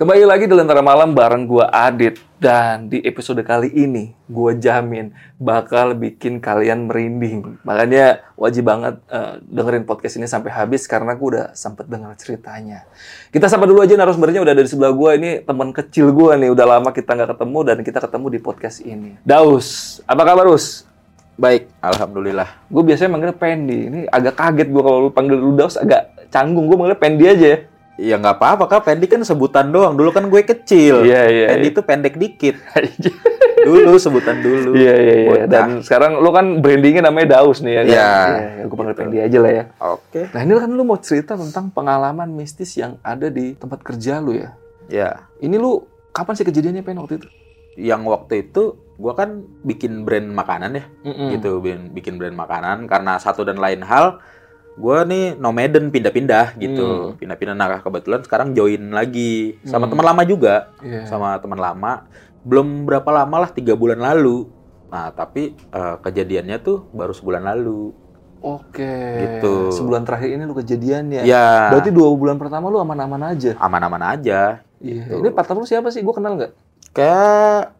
Kembali lagi di Lentera Malam bareng gua Adit dan di episode kali ini gua jamin bakal bikin kalian merinding. Makanya wajib banget eh, dengerin podcast ini sampai habis karena gua udah sempet denger ceritanya. Kita sapa dulu aja narasumbernya udah ada di sebelah gua ini teman kecil gua nih udah lama kita nggak ketemu dan kita ketemu di podcast ini. Daus, apa kabar Us? Baik, alhamdulillah. Gue biasanya manggilnya Pendi. Ini agak kaget gua kalau lu panggil lu Daus agak canggung. Gue manggilnya Pendi aja ya. Ya nggak apa-apa kak, pendek kan sebutan doang. Dulu kan gue kecil. Iya, iya, Pendek iya. itu pendek dikit. dulu sebutan dulu. Iya iya iya. Dan sekarang lu kan brandingnya namanya Daus nih ya kan? Iya. Iya, gue panggil Pendi aja lah ya. Oke. Nah ini kan lu mau cerita tentang pengalaman mistis yang ada di tempat kerja lu ya. Ya, Ini lu kapan sih kejadiannya Pen waktu itu? yang waktu itu gue kan bikin brand makanan ya, Mm-mm. gitu, bikin, bikin brand makanan karena satu dan lain hal. Gue nih nomaden pindah-pindah gitu, Hmm. pindah-pindah. Nah kebetulan sekarang join lagi sama Hmm. teman lama juga, Iya. sama teman lama. Belum berapa lama lah, tiga bulan lalu. Nah tapi eh, kejadiannya tuh baru sebulan lalu. Oke. Gitu. Sebulan terakhir ini lu kejadiannya. Ya. Berarti dua bulan pertama lu aman-aman aja. aman-aman aja. Iya. Gitu. Ini partner lu siapa sih? Gue kenal nggak? Kayak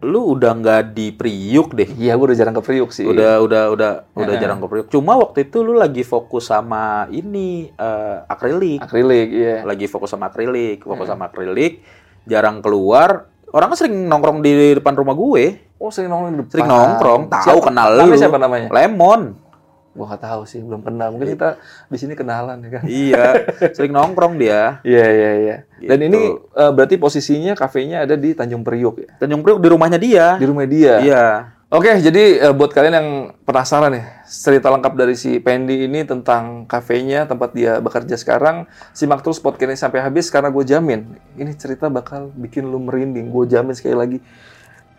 lu udah nggak di Priuk deh. Iya, gue udah jarang ke Priuk sih. Udah udah udah udah Heeh. jarang ke Priuk. Cuma waktu itu lu lagi fokus sama ini eh, akrilik. Akrilik, iya. Lagi fokus sama akrilik, fokus Heeh. sama akrilik, jarang keluar. Orang sering nongkrong di depan rumah gue. Oh, sering nongkrong di depan. Sering nongkrong, tahu Siapa? kenal lu. siapa namanya? Lemon. Gua nggak tahu sih, belum kenal. Mungkin kita di sini kenalan ya kan. iya, sering nongkrong dia. Iya iya iya. Dan Gitu. ini eh, berarti posisinya kafenya ada di Tanjung Priok ya. Tanjung Priuk di rumahnya dia. Di rumah dia. Iya. Oke, jadi eh, buat kalian yang penasaran ya, cerita lengkap dari si Pendi ini tentang kafenya, tempat dia bekerja sekarang, simak terus podcast ini sampai habis karena gue jamin ini cerita bakal bikin lu merinding. Gue jamin sekali lagi.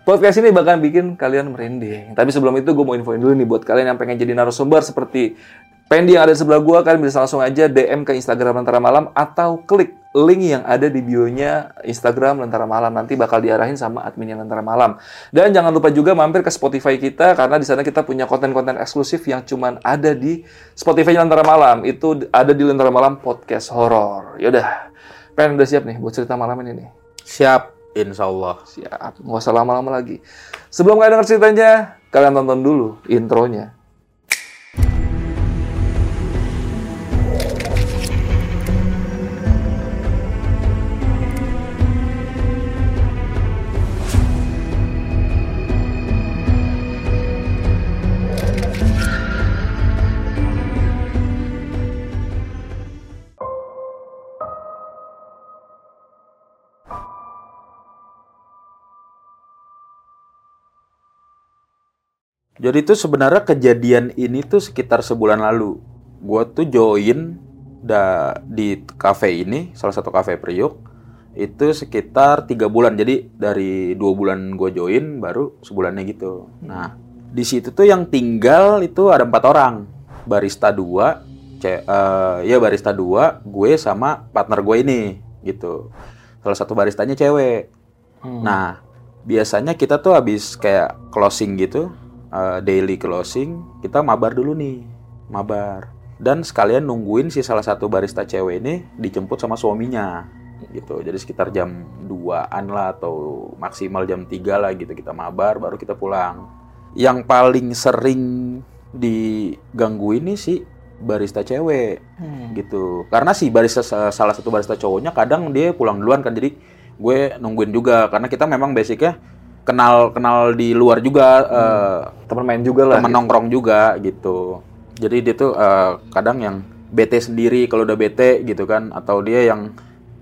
Podcast ini bakal bikin kalian merinding. Tapi sebelum itu gue mau infoin dulu nih buat kalian yang pengen jadi narasumber seperti Pendi yang ada di sebelah gue, kalian bisa langsung aja DM ke Instagram Lentera Malam atau klik link yang ada di bio-nya Instagram Lentera Malam. Nanti bakal diarahin sama adminnya Lentera Malam. Dan jangan lupa juga mampir ke Spotify kita karena di sana kita punya konten-konten eksklusif yang cuman ada di Spotify Lentera Malam. Itu ada di Lentera Malam Podcast Horor. Yaudah, Pen udah siap nih buat cerita malam ini nih. Siap, insya Allah. Siap, nggak usah lama-lama lagi. Sebelum kalian denger ceritanya, kalian tonton dulu intronya. Jadi tuh sebenarnya kejadian ini tuh sekitar sebulan lalu. Gua tuh join da di cafe ini, salah satu cafe Priuk. Itu sekitar tiga bulan. Jadi dari dua bulan gue join, baru sebulannya gitu. Nah, di situ tuh yang tinggal itu ada empat orang. Barista dua, ce eh, ya barista dua, gue sama partner gue ini gitu. Salah satu baristanya cewek. Hmm. Nah, biasanya kita tuh habis kayak closing gitu, eh, daily closing, kita mabar dulu nih, mabar. Dan sekalian nungguin si salah satu barista cewek ini dijemput sama suaminya, gitu. Jadi sekitar jam 2-an lah atau maksimal jam 3 lah gitu kita mabar, baru kita pulang. Yang paling sering diganggu ini si barista cewek Hmm. gitu karena si barista salah satu barista cowoknya kadang dia pulang duluan kan jadi gue nungguin juga karena kita memang basicnya kenal kenal di luar juga eh, Temen main juga lah. temen nongkrong juga gitu. Jadi dia tuh eh, kadang yang bete sendiri kalau udah bete gitu kan atau dia yang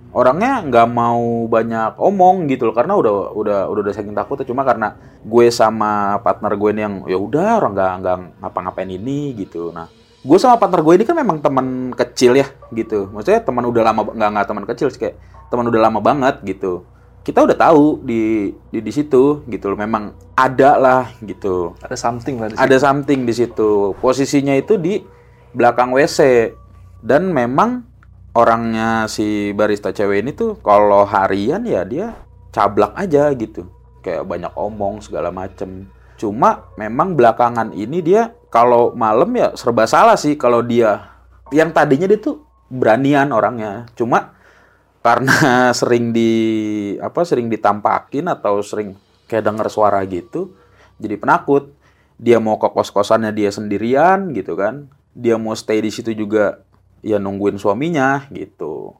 orangnya nggak mau banyak omong gitu loh karena udah udah udah udah saking takutnya. Cuma karena gue sama partner gue ini yang ya udah orang nggak nggak ngapa-ngapain ini gitu. Nah gue sama partner gue ini kan memang teman kecil ya gitu. Maksudnya teman udah lama nggak nggak teman kecil sih kayak teman udah lama banget gitu kita udah tahu di di di situ gitu loh memang ada lah gitu Ada something lah di situ. ada something di situ. Posisinya itu di belakang WC. Dan memang orangnya si barista cewek ini tuh kalau harian ya dia cablak aja gitu. Kayak banyak omong segala macem. Cuma memang belakangan ini dia kalau malam ya serba salah sih kalau dia yang tadinya dia tuh beranian orangnya. Cuma karena sering di apa sering ditampakin atau sering kayak denger suara gitu jadi penakut. Dia mau ke kos-kosannya dia sendirian gitu kan. Dia mau stay di situ juga ya nungguin suaminya gitu.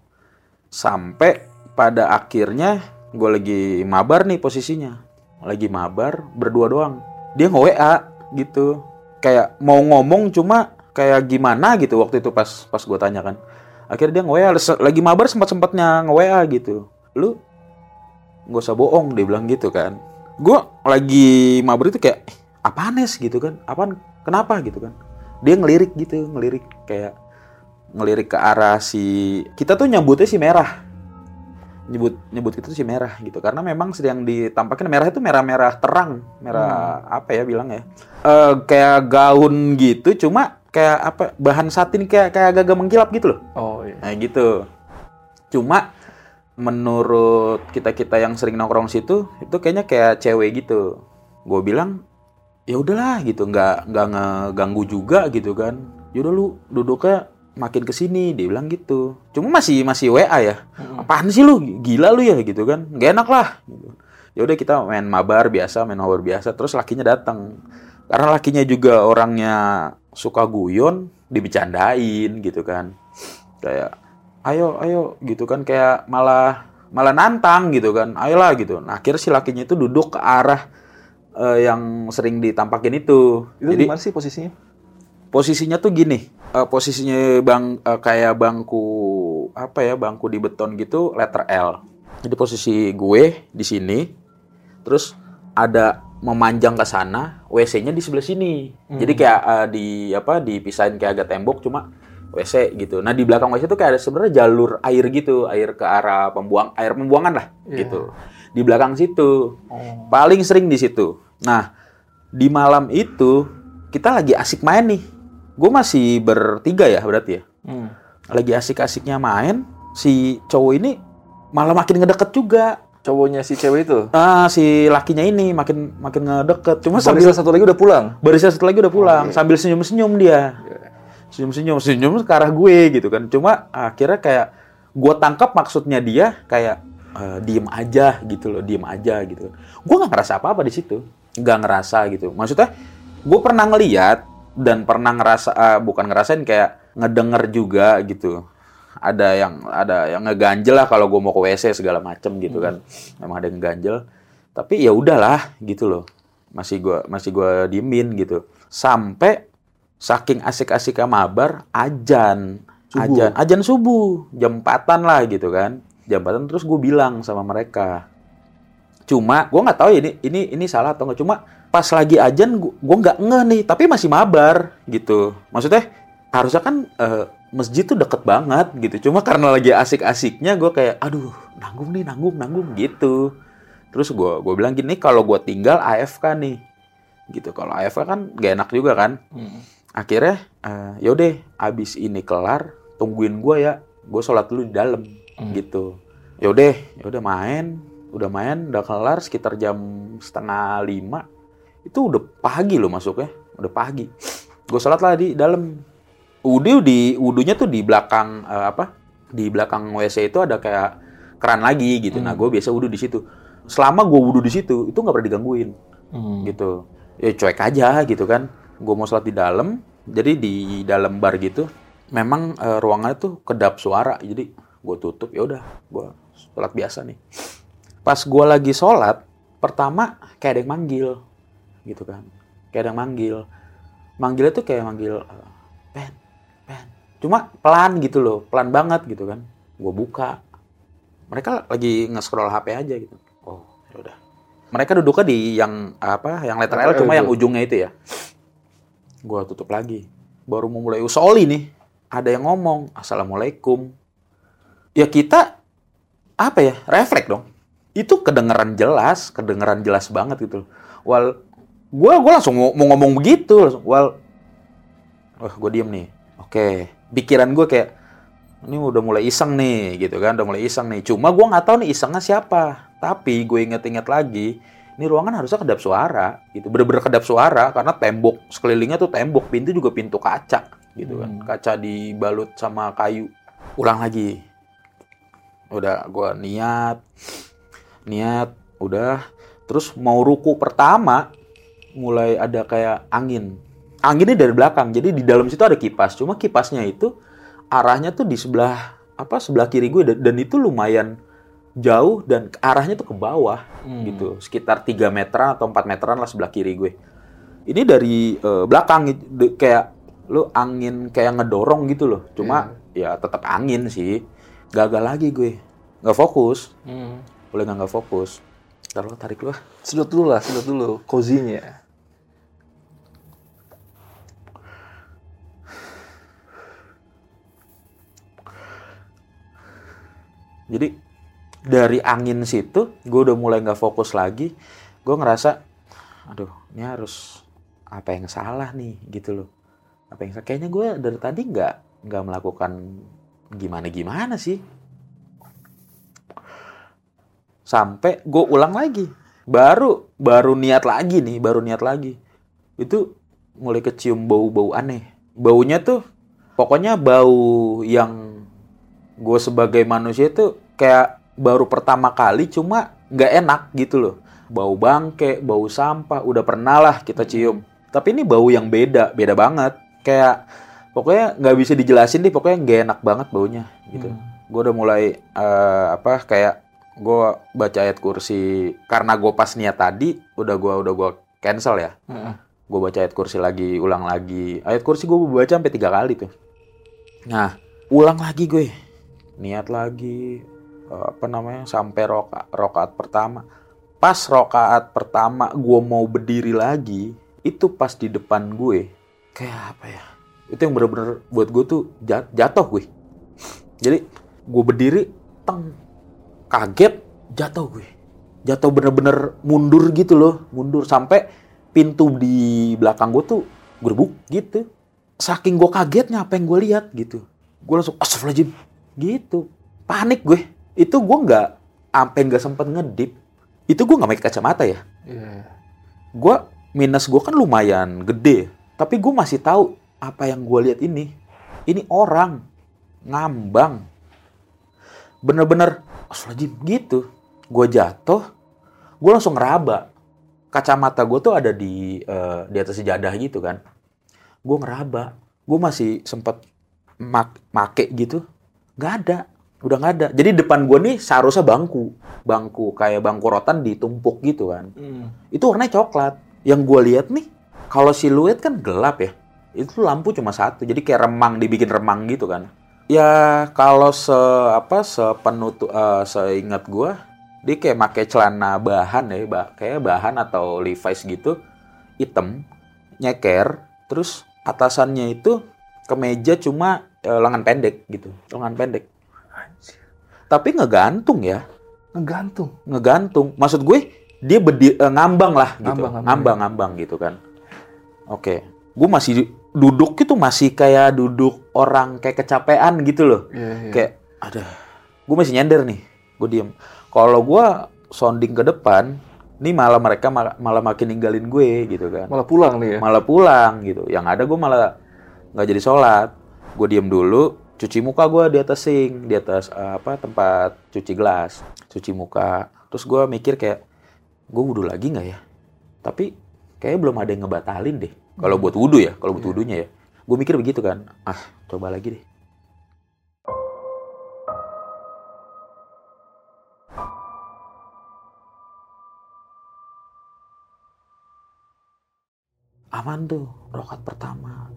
Sampai pada akhirnya gue lagi mabar nih posisinya. Lagi mabar berdua doang. Dia nge WA gitu. Kayak mau ngomong cuma kayak gimana gitu waktu itu pas pas gue tanya kan akhirnya dia nge WA lagi mabar sempat sempatnya nge WA gitu. Lu gak usah bohong dia bilang gitu kan. Gue lagi mabar itu kayak apaan nes gitu kan. Apaan? Kenapa? gitu kan. Dia ngelirik gitu ngelirik kayak ngelirik ke arah si kita tuh nyebutnya si merah. Nyebut nyebut kita tuh si merah gitu. Karena memang sedang ditampakin merah itu merah-merah terang. Merah hmm. apa ya bilang ya uh, kayak gaun gitu. Cuma kayak apa bahan satin kayak kayak agak-agak mengkilap gitu loh. Oh iya. Nah gitu. Cuma menurut kita kita yang sering nongkrong situ itu kayaknya kayak cewek gitu. Gue bilang ya udahlah gitu. Nggak nggak ngeganggu juga gitu kan. Yaudah lu duduknya makin ke sini dia bilang gitu. Cuma masih masih wa ya. Hmm. apaan sih lu? Gila lu ya gitu kan. Nggak enak lah gitu. ya udah kita main mabar biasa main mabar biasa terus lakinya datang. Karena lakinya juga orangnya suka guyon dibecandain gitu kan kayak ayo ayo gitu kan kayak malah malah nantang gitu kan ayolah gitu nah akhirnya si lakinya itu duduk ke arah uh, yang sering ditampakin itu. Itu Jadi, gimana sih posisinya? Posisinya tuh gini, uh, posisinya bang uh, kayak bangku apa ya bangku di beton gitu, letter L. Jadi posisi gue di sini, terus ada memanjang ke sana, WC-nya di sebelah sini. Hmm. Jadi kayak uh, di apa dipisahin kayak agak tembok, cuma WC gitu. Nah di belakang WC itu kayak ada sebenarnya jalur air gitu, air ke arah pembuang air pembuangan lah yeah. gitu. Di belakang situ, oh. paling sering di situ. Nah, di malam itu kita lagi asik main nih. Gue masih bertiga ya berarti ya. Hmm. Lagi asik-asiknya main, si cowok ini malah makin ngedeket juga. Cowoknya si cewek itu? Ah, si lakinya ini makin makin ngedeket. Cuma sambil satu lagi udah pulang. Barisnya satu lagi udah pulang, oh, iya. sambil senyum-senyum dia. Iya. Senyum-senyum, senyum ke arah gue gitu kan. Cuma akhirnya kayak gue tangkap maksudnya dia kayak uh, diem aja gitu loh, diem aja gitu. Gue nggak ngerasa apa-apa di situ nggak ngerasa gitu. Maksudnya gue pernah ngeliat dan pernah ngerasa uh, bukan ngerasain kayak ngedenger juga gitu. Ada yang ada yang ngeganjel lah kalau gue mau ke WC segala macem gitu kan. Memang ada yang ngeganjel. Tapi ya udahlah gitu loh. Masih gue masih gue diemin gitu. Sampai saking asik-asik mabar ajan subuh. ajan ajan subuh jam empatan lah gitu kan jam empatan terus gue bilang sama mereka Cuma gue nggak tahu ini ini ini salah atau nggak. Cuma pas lagi ajan gue nggak ngeh nih, tapi masih mabar gitu. Maksudnya harusnya kan uh, masjid tuh deket banget gitu. Cuma karena lagi asik-asiknya gue kayak, aduh nanggung nih nanggung nanggung gitu. Terus gue gue bilang gini, kalau gue tinggal AFK nih, gitu. Kalau AFK kan gak enak juga kan. Hmm. Akhirnya uh, yaudah abis ini kelar, tungguin gue ya. Gue sholat dulu di dalam hmm. gitu. Yaudah, yaudah main, udah main udah kelar sekitar jam setengah lima itu udah pagi loh masuknya udah pagi gue sholat lah di dalam udah di udunya tuh di belakang uh, apa? Di belakang wc itu ada kayak keran lagi gitu. Nah, hmm. nah gue biasa udu di situ. Selama gue udu di situ itu nggak pernah digangguin. Hmm. gitu. Ya cuek aja gitu kan. Gue mau sholat di dalam jadi di dalam bar gitu memang uh, ruangannya tuh kedap suara. Jadi gue tutup ya udah gue sholat biasa nih. Pas gue lagi sholat pertama kayak ada yang manggil gitu kan. Kayak ada yang manggil. Manggilnya tuh kayak manggil eh, pen cuma pelan gitu loh pelan banget gitu kan. Gue buka. Mereka lagi nge-scroll HP aja gitu. Oh ya udah. Mereka duduknya di yang apa yang letter L cuma yang ujungnya itu ya. Gue tutup lagi. Baru mau mulai usoli nih. Ada yang ngomong assalamualaikum. Ya kita apa ya refleks dong. Itu kedengeran jelas, kedengeran jelas banget gitu. Wal, gue gue langsung mau, ngomong begitu, langsung, wal, wah gue diem nih. Oke, pikiran gue kayak ini udah mulai iseng nih, gitu kan, udah mulai iseng nih. Cuma gue nggak tahu nih isengnya siapa. Tapi gue inget-inget lagi, ini ruangan harusnya kedap suara, gitu. Bener-bener kedap suara karena tembok sekelilingnya tuh tembok, pintu juga pintu kaca, gitu kan, hmm. kaca dibalut sama kayu. Ulang lagi, udah gue niat niat udah terus mau ruku pertama mulai ada kayak angin anginnya dari belakang. Jadi di dalam situ ada kipas. Cuma kipasnya itu arahnya tuh di sebelah apa sebelah kiri gue. Dan, dan itu lumayan jauh dan arahnya tuh ke bawah Hmm. gitu. Sekitar 3 meteran atau 4 meteran lah sebelah kiri gue. Ini dari eh, belakang. De- kayak lu angin kayak ngedorong gitu loh. Cuma ya tetap angin sih. Gagal lagi gue. Nggak fokus. Hmm. boleh nggak nggak fokus? Ntar lo tarik lu. Ah. Sedot dulu lah, sedot dulu. Cozy-nya. Jadi dari angin situ, gue udah mulai nggak fokus lagi. Gue ngerasa, aduh, ini harus apa yang salah nih, gitu loh. Apa yang salah? Kayaknya gue dari tadi nggak nggak melakukan gimana-gimana sih. Sampai gue ulang lagi, baru baru niat lagi nih, baru niat lagi. Itu mulai kecium bau-bau aneh. Baunya tuh, pokoknya bau yang gue sebagai manusia itu kayak baru pertama kali cuma nggak enak gitu loh. Bau bangke bau sampah udah pernah lah kita cium. Tapi ini bau yang beda beda banget. Kayak pokoknya nggak bisa dijelasin deh pokoknya nggak enak banget baunya gitu. Gue udah mulai eh, apa kayak gue baca ayat kursi karena gue pas niat tadi udah gue udah gue cancel ya. Heeh. gue baca ayat kursi lagi ulang lagi. Ayat kursi gue baca sampai tiga kali tuh. Nah ulang lagi gue niat lagi eh, apa namanya sampai roka rokaat pertama. Pas rokaat pertama gue mau berdiri lagi itu pas di depan gue. Kayak apa ya? Itu yang bener-bener buat gue tuh jat- jatuh gue jadi gue berdiri teng. Kaget jatuh gue jatuh bener-bener mundur gitu loh mundur sampai pintu di belakang gue tuh gerbuk gitu. Saking gue kagetnya apa yang gue lihat gitu. Gue langsung astagfirullahaladzim gitu. Panik gue. Itu gue nggak sampai nggak sempet ngedip. Itu gue nggak pakai kacamata ya. Iya. gue minus gue kan lumayan gede. Tapi gue masih tahu apa yang gue lihat ini. Ini orang ngambang. Bener-bener astagfirullahaladzim gitu. Gue jatuh. Gue langsung ngeraba. Kacamata gue tuh ada di eh, di atas sejadah gitu kan. Gue ngeraba. Gue masih sempet mak make gitu nggak ada udah nggak ada jadi depan gue nih seharusnya bangku bangku kayak bangku rotan ditumpuk gitu kan Hmm. itu warnanya coklat. Yang gue lihat nih, kalau siluet kan gelap ya. Itu lampu cuma satu, jadi kayak remang dibikin remang gitu kan. Ya kalau se apa sepenutup eh, seingat gue, dia kayak pakai celana bahan ya, ba- kayak bahan atau Levi's gitu, hitam, nyeker, terus atasannya itu kemeja cuma eh, lengan pendek gitu, lengan pendek. Tapi ngegantung ya, Ngegantung. ngegantung. Maksud gue dia bedi- eh, ngambang lah gitu. Ngambang, ngambang, Ngambang, ngambang gitu kan. Oke. Gue masih duduk itu masih kayak duduk orang kayak kecapean gitu loh. Iya, iya. Kayak ada. Gue masih nyender nih. Gue diem. Kalau gue sounding ke depan, nih malah mereka malah, malah makin ninggalin gue gitu kan. Malah pulang nih ya. Malah pulang gitu. Yang ada gue malah nggak jadi sholat. Gue diem dulu, cuci muka gue di atas sink, di atas eh, apa tempat cuci gelas, cuci muka. Terus gue mikir kayak, gue wudhu lagi nggak ya? Tapi kayaknya belum ada yang ngebatalin deh. Kalau buat wudhu ya, kalau buat wudhunya ya. Gue mikir begitu kan. Ah, coba lagi deh. aman tuh rokat pertama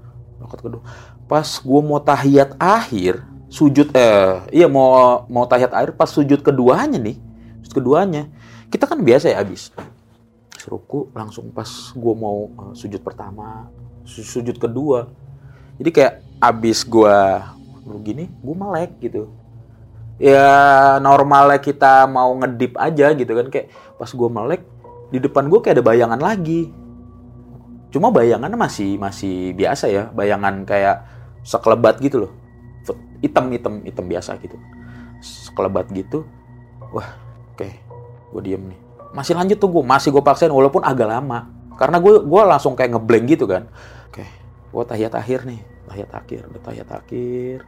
rokat kedua pas gue mau tahiyat akhir sujud eh iya mau mau tahiyat akhir pas sujud keduanya nih sujud keduanya kita kan biasa ya abis seruku langsung pas gue mau eh, sujud pertama su- sujud kedua. Jadi kayak abis gue begini gue melek gitu. Ya normalnya kita mau ngedip aja gitu kan kayak pas gue melek di depan gue kayak ada bayangan lagi cuma bayangannya masih masih biasa ya. Bayangan kayak sekelebat gitu loh. Hitam hitam hitam biasa gitu. Sekelebat gitu wah oke gue diem nih. Masih lanjut tuh gue masih gue paksain walaupun agak lama. Karena gue gue langsung kayak ngeblank gitu kan. Oke gue tahiyat akhir nih tahiyat akhir udah tahiyat akhir.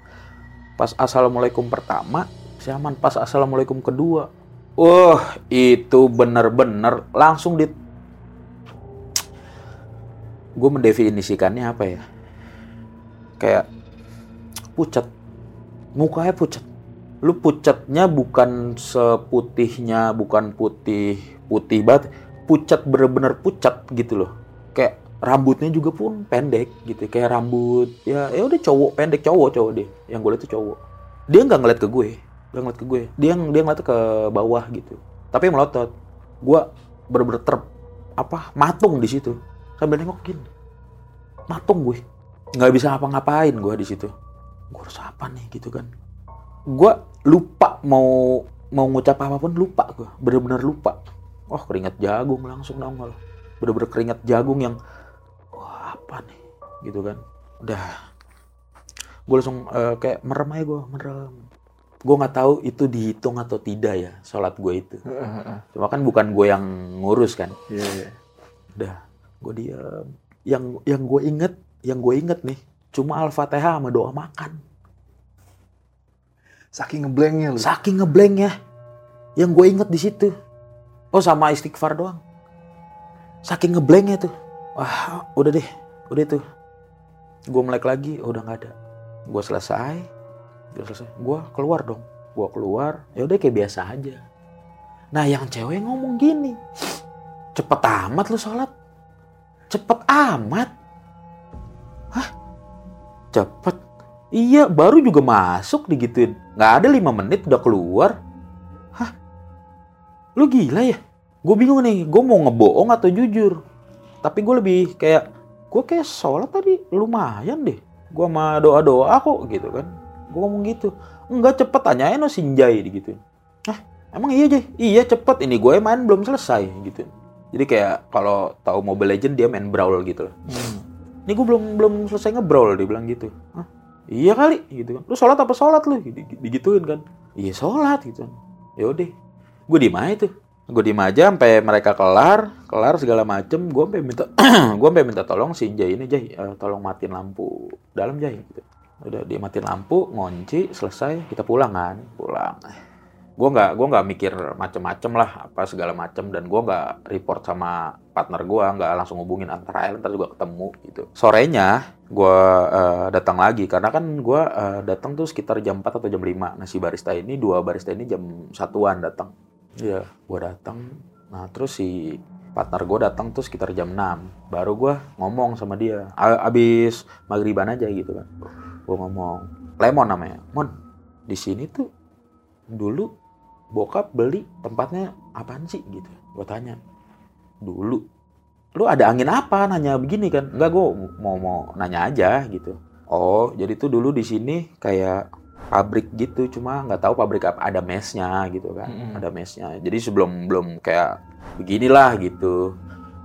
Pas assalamualaikum pertama masih aman pas assalamualaikum kedua wah itu bener-bener langsung di gue mendefinisikannya apa ya? Kayak pucat mukanya pucat lu pucatnya bukan seputihnya bukan putih putih banget. Pucat bener-bener pucat gitu loh. Kayak rambutnya juga pun pendek gitu. Kayak rambut ya ya udah cowok pendek cowok cowok deh. Yang gue lihat tuh cowok. Dia nggak ngeliat ke gue. Nggak ngeliat ke gue. Dia dia ngeliat ke bawah gitu. Tapi melotot. Gue bener-bener ter apa matung di situ sambil nengok gini matung gue. Nggak bisa ngapa-ngapain gue di situ. Gue harus apa nih? Gitu kan. Gue lupa mau mau ngucap apa pun lupa gue bener-bener lupa. Wah keringat jagung langsung nongol bener-bener keringat jagung yang wah apa nih? Gitu kan. Udah. Gue langsung eh, kayak merem aja gue merem. Gue nggak tahu itu dihitung atau tidak ya sholat gue itu. Cuma kan bukan gue yang ngurus kan. Iya, iya. udah gue diam yang yang gue inget yang gue inget nih cuma al-fatihah sama doa makan. Saking ngeblanknya lu. saking ngeblanknya yang gue inget di situ. Oh sama istighfar doang. Saking ngeblanknya tuh. Wah udah deh. Udah itu gue melek lagi oh, udah nggak ada. Gue selesai. Gue selesai. Gue keluar dong. Gue keluar. Ya udah kayak biasa aja. Nah yang cewek ngomong gini. Cepet amat lu sholat cepet amat. Hah? Cepet? Iya baru juga masuk digituin. Nggak ada lima menit udah keluar. Hah? Lu gila ya? Gue bingung nih gue mau ngebohong atau jujur? Tapi gue lebih kayak gue kayak sholat tadi lumayan deh. Gue sama doa doa kok gitu kan. Gue ngomong gitu. Enggak cepet tanyain lo sinjai gitu ah emang iya aja iya cepet. Ini gue main belum selesai gitu jadi kayak kalau tahu Mobile Legend dia main brawl gitu loh. Hmm. ini gue belum belum selesai ngebrawl dia bilang gitu. Hah? iya kali gitu kan. Lu sholat apa sholat lu? Di- digituin kan. Iya sholat gitu kan. Ya udah gue diem aja tuh. Gue diem aja sampai mereka kelar kelar segala macem. Gue sampai minta gue sampai minta tolong si Jai ini Jai eh, tolong matiin lampu dalam Jai. Gitu. Udah dia matiin lampu ngunci selesai kita pulang kan. Pulang gue nggak gue nggak mikir macem-macem lah apa segala macem dan gue nggak report sama partner gue nggak langsung hubungin antara Island ntar juga ketemu gitu. Sorenya gue eh, datang lagi karena kan gue eh, datang tuh sekitar jam 4 atau jam 5 nah si barista ini dua barista ini jam satuan datang. Iya. Gue datang. Nah terus si partner gue datang tuh sekitar jam 6 baru gue ngomong sama dia. A- abis maghriban aja gitu kan. Gue ngomong lemon namanya. Mon di sini tuh dulu bokap beli tempatnya apaan sih gitu. Gue tanya dulu lu ada angin apa? Nanya begini kan. Enggak gue mau mau nanya aja gitu. Oh jadi tuh dulu di sini kayak pabrik gitu cuma nggak tahu pabrik apa ada mesnya gitu kan. Mm-mm. ada mesnya. Jadi sebelum belum kayak beginilah gitu.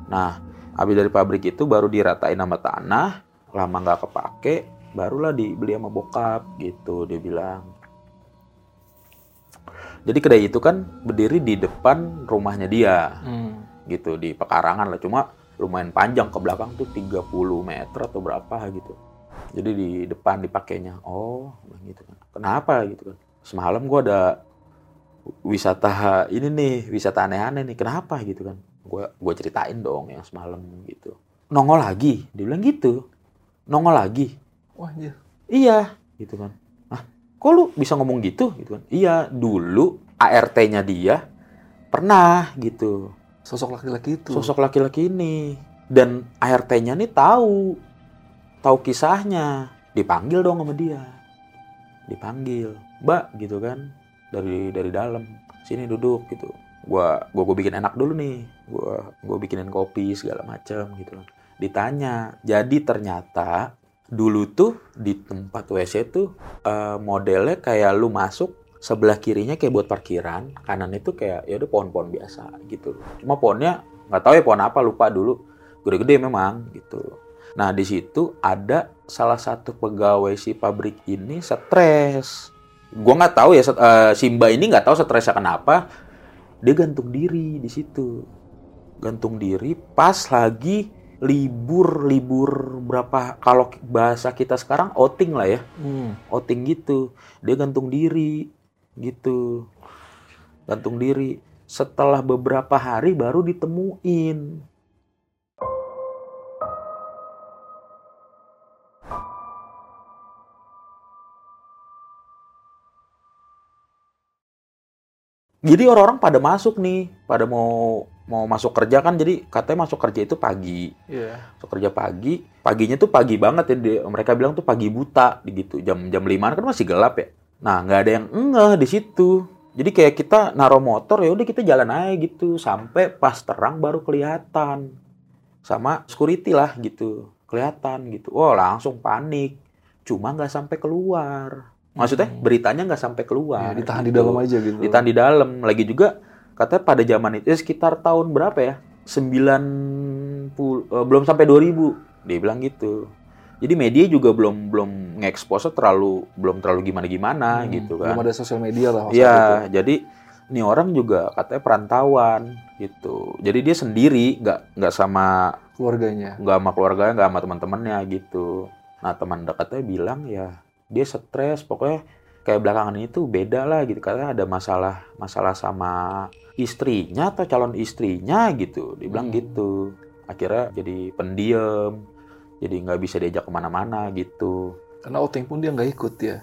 Nah habis dari pabrik itu baru diratain sama tanah lama nggak kepake barulah dibeli sama bokap gitu dia bilang jadi kedai itu kan berdiri di depan rumahnya dia. Hmm. gitu di pekarangan lah. Cuma lumayan panjang ke belakang tuh 30 meter atau berapa gitu. Jadi di depan dipakainya. Oh gitu kan. Kenapa gitu kan? Semalam gua ada wisata ini nih wisata aneh-aneh nih. Kenapa gitu kan? Gua gua ceritain dong yang semalam gitu. Nongol lagi? Dia bilang gitu. Nongol lagi. Wah, anjir. Iya, gitu kan. Kok lu bisa ngomong gitu? Gitu kan. Iya, dulu ART-nya dia pernah gitu. Sosok laki-laki itu. Sosok laki-laki ini. Dan ART-nya nih tahu. Tahu kisahnya. Dipanggil dong sama dia. Dipanggil. Mbak, gitu kan. Dari dari dalam. Sini duduk gitu. Gua gua, gua bikin enak dulu nih. Gua gua bikinin kopi segala macam gitu. Ditanya. Jadi ternyata dulu tuh di tempat WC tuh eh, modelnya kayak lu masuk sebelah kirinya kayak buat parkiran, kanan itu kayak ya udah pohon-pohon biasa gitu. Cuma pohonnya nggak tahu ya pohon apa lupa dulu. Gede-gede memang gitu. Nah di situ ada salah satu pegawai si pabrik ini stres. Gua nggak tahu ya eh, Simba ini nggak tahu stresnya kenapa. Dia gantung diri di situ. Gantung diri pas lagi libur libur berapa kalau bahasa kita sekarang outing lah ya. Hmm. outing gitu. Dia gantung diri gitu. Gantung diri. Setelah beberapa hari baru ditemuin. Jadi orang-orang pada masuk nih, pada mau mau masuk kerja kan jadi katanya masuk kerja itu pagi. Iya. Masuk kerja pagi, paginya tuh pagi banget ya di- mereka bilang tuh pagi buta gitu. Jam jam 5 kan masih gelap ya. Nah, nggak ada yang ngeh di situ. Jadi kayak kita naruh motor ya udah kita jalan aja gitu sampai pas terang baru kelihatan. Sama security lah gitu. Kelihatan gitu. Wah, langsung panik. Cuma nggak sampai keluar. Maksudnya beritanya nggak sampai keluar. Iya, ditahan di gitu dalam aja gitu. ditahan di dalam lagi juga katanya pada zaman itu eh, sekitar tahun berapa ya 90 eh, belum sampai 2000 dia bilang gitu jadi media juga belum belum ngekspos terlalu belum terlalu gimana gimana Hmm, gitu Belum kan ada sosial media lah. itu. Iya, jadi ini orang juga katanya perantauan gitu. Jadi dia sendiri, nggak nggak sama Keluarganya. nggak sama keluarganya, nggak sama teman-temannya gitu. Nah teman dekatnya bilang ya dia stres, pokoknya kayak belakangan ini tuh beda lah gitu. Katanya ada masalah masalah sama istrinya atau calon istrinya gitu. Dia bilang Hmm. gitu. Akhirnya jadi pendiam, jadi nggak bisa diajak ke mana-mana gitu. Karena outing pun dia nggak ikut ya.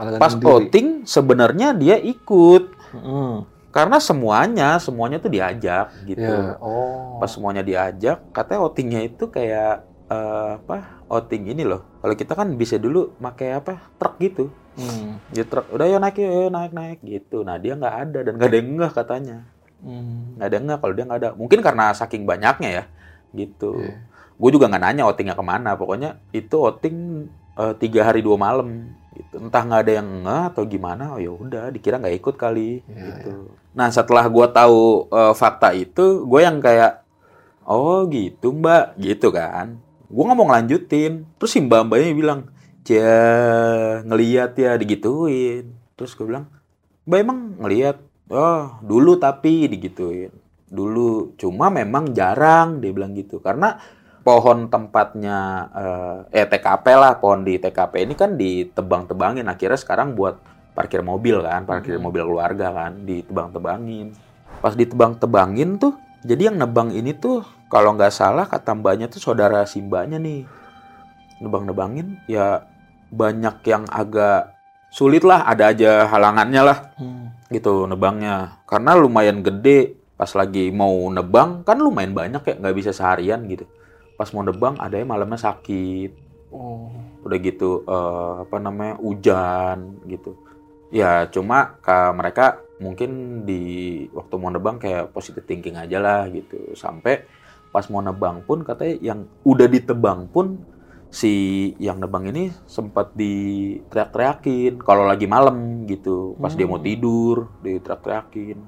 Malah Pas outing sebenarnya dia ikut Mm. karena semuanya semuanya tuh diajak gitu. Ya. Oh. Pas semuanya diajak, katanya outingnya itu kayak eh, apa? Outing ini loh. Kalau kita kan bisa dulu pakai apa? Truk gitu. Hmm. Ya truk. Udah ya naik ya, ya naik naik gitu. Nah dia nggak ada dan nggak ada yang ngeh katanya. Hmm. Nggak ada yang ngeh kalau dia nggak ada. Mungkin karena saking banyaknya ya, gitu. Iya. Gue juga nggak nanya outingnya ke mana. Pokoknya itu outing eh, tiga hari dua malam. Gitu. Entah nggak ada yang ngeh atau gimana. Oh ya udah, dikira nggak ikut kali. Iya, gitu. Nah setelah gue tahu eh, fakta itu, gue yang kayak oh gitu mbak, gitu kan. Gue nggak mau ngelanjutin. Terus si mbak mbaknya bilang, ya ngeliat ya digituin. Terus gue bilang, mbak emang ngeliat? Oh dulu tapi digituin. Dulu, cuma memang jarang dia bilang gitu. Karena pohon tempatnya eh, eh TKP lah, pohon di TKP ini kan ditebang-tebangin. Akhirnya sekarang buat parkir mobil kan, parkir Mhm. mobil keluarga kan, ditebang-tebangin. Pas ditebang-tebangin tuh, jadi yang nebang ini tuh kalau nggak salah kata mbaknya tuh saudara si mbaknya nih. Nebang-nebangin ya banyak yang agak sulit lah, ada aja halangannya lah Hmm. gitu nebangnya. Karena lumayan gede, pas lagi mau nebang kan lumayan banyak ya, nggak bisa seharian gitu. Pas mau nebang ada yang malamnya sakit, Oh. udah gitu eh, apa namanya hujan gitu ya cuma ke mereka mungkin di waktu mau nebang kayak positive thinking aja lah gitu sampai pas mau nebang pun katanya yang udah ditebang pun si yang nebang ini sempat diteriak-teriakin kalau lagi malam gitu. Pas dia mau Hmm. tidur diteriak-teriakin.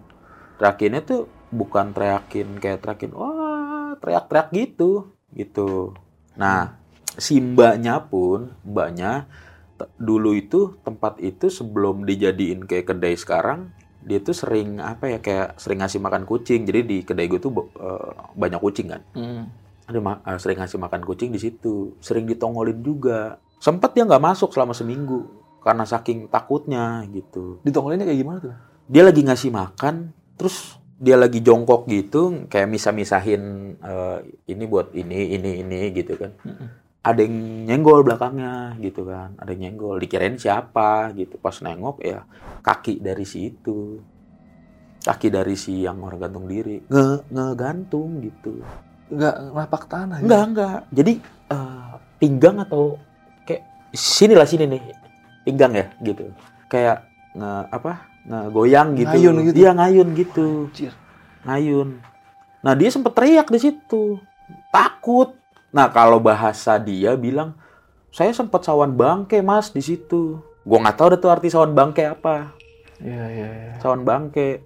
Teriakinnya tuh bukan teriakin kayak teriakin wah teriak-teriak gitu gitu. Nah si mbaknya pun mbaknya dulu itu tempat itu sebelum dijadiin kayak kedai sekarang dia tuh sering apa ya kayak sering ngasih makan kucing. Jadi di kedai gue tuh eh, banyak kucing kan. Hmm. Eh, sering ngasih makan kucing di situ. Sering ditongolin juga. Sempet dia nggak masuk selama seminggu karena saking takutnya gitu. Ditongolinnya kayak gimana tuh? dia lagi ngasih makan terus dia lagi jongkok gitu kayak misah-misahin eh, ini buat ini ini ini gitu kan. Mm-mm. ada yang nyenggol belakangnya gitu kan. Ada yang nyenggol dikirain siapa gitu. Pas nengok ya kaki dari si itu kaki dari si yang orang gantung diri. Nge ngegantung gitu Nggak napak tanah. ya? enggak enggak jadi eh, pinggang atau kayak sini lah sini nih. Pinggang ya gitu. Kayak nge apa? Ngegoyang gitu. Ngayun gitu. iya ngayun gitu. Anjir. ngayun. Nah dia sempet teriak di situ. Takut. Nah kalau bahasa dia bilang saya sempat sawan bangke mas di situ. Gua nggak tahu tuh arti sawan bangke apa. Iya, iya, iya. sawan bangke.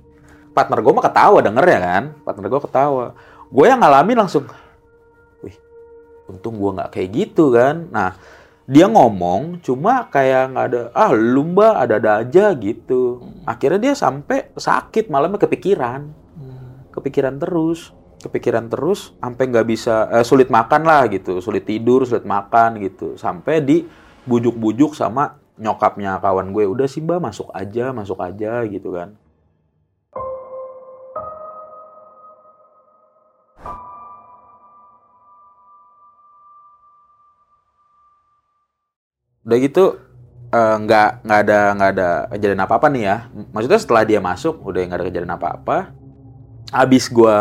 Partner gue mah ketawa denger ya kan. Partner gue ketawa gue yang ngalamin langsung wih untung gue nggak kayak gitu kan? Nah dia ngomong cuma kayak nggak ada ah lu mbak ada ada aja gitu. Akhirnya dia sampai sakit malamnya kepikiran. Hmm. kepikiran terus kepikiran terus sampai nggak bisa eh, sulit makan lah gitu. Sulit tidur sulit makan gitu. Sampai di bujuk-bujuk sama nyokapnya kawan gue udah sih mbak masuk aja masuk aja gitu kan udah gitu eh, nggak nggak ada nggak ada kejadian apa apa nih ya. Maksudnya setelah dia masuk udah nggak ada kejadian apa apa abis gua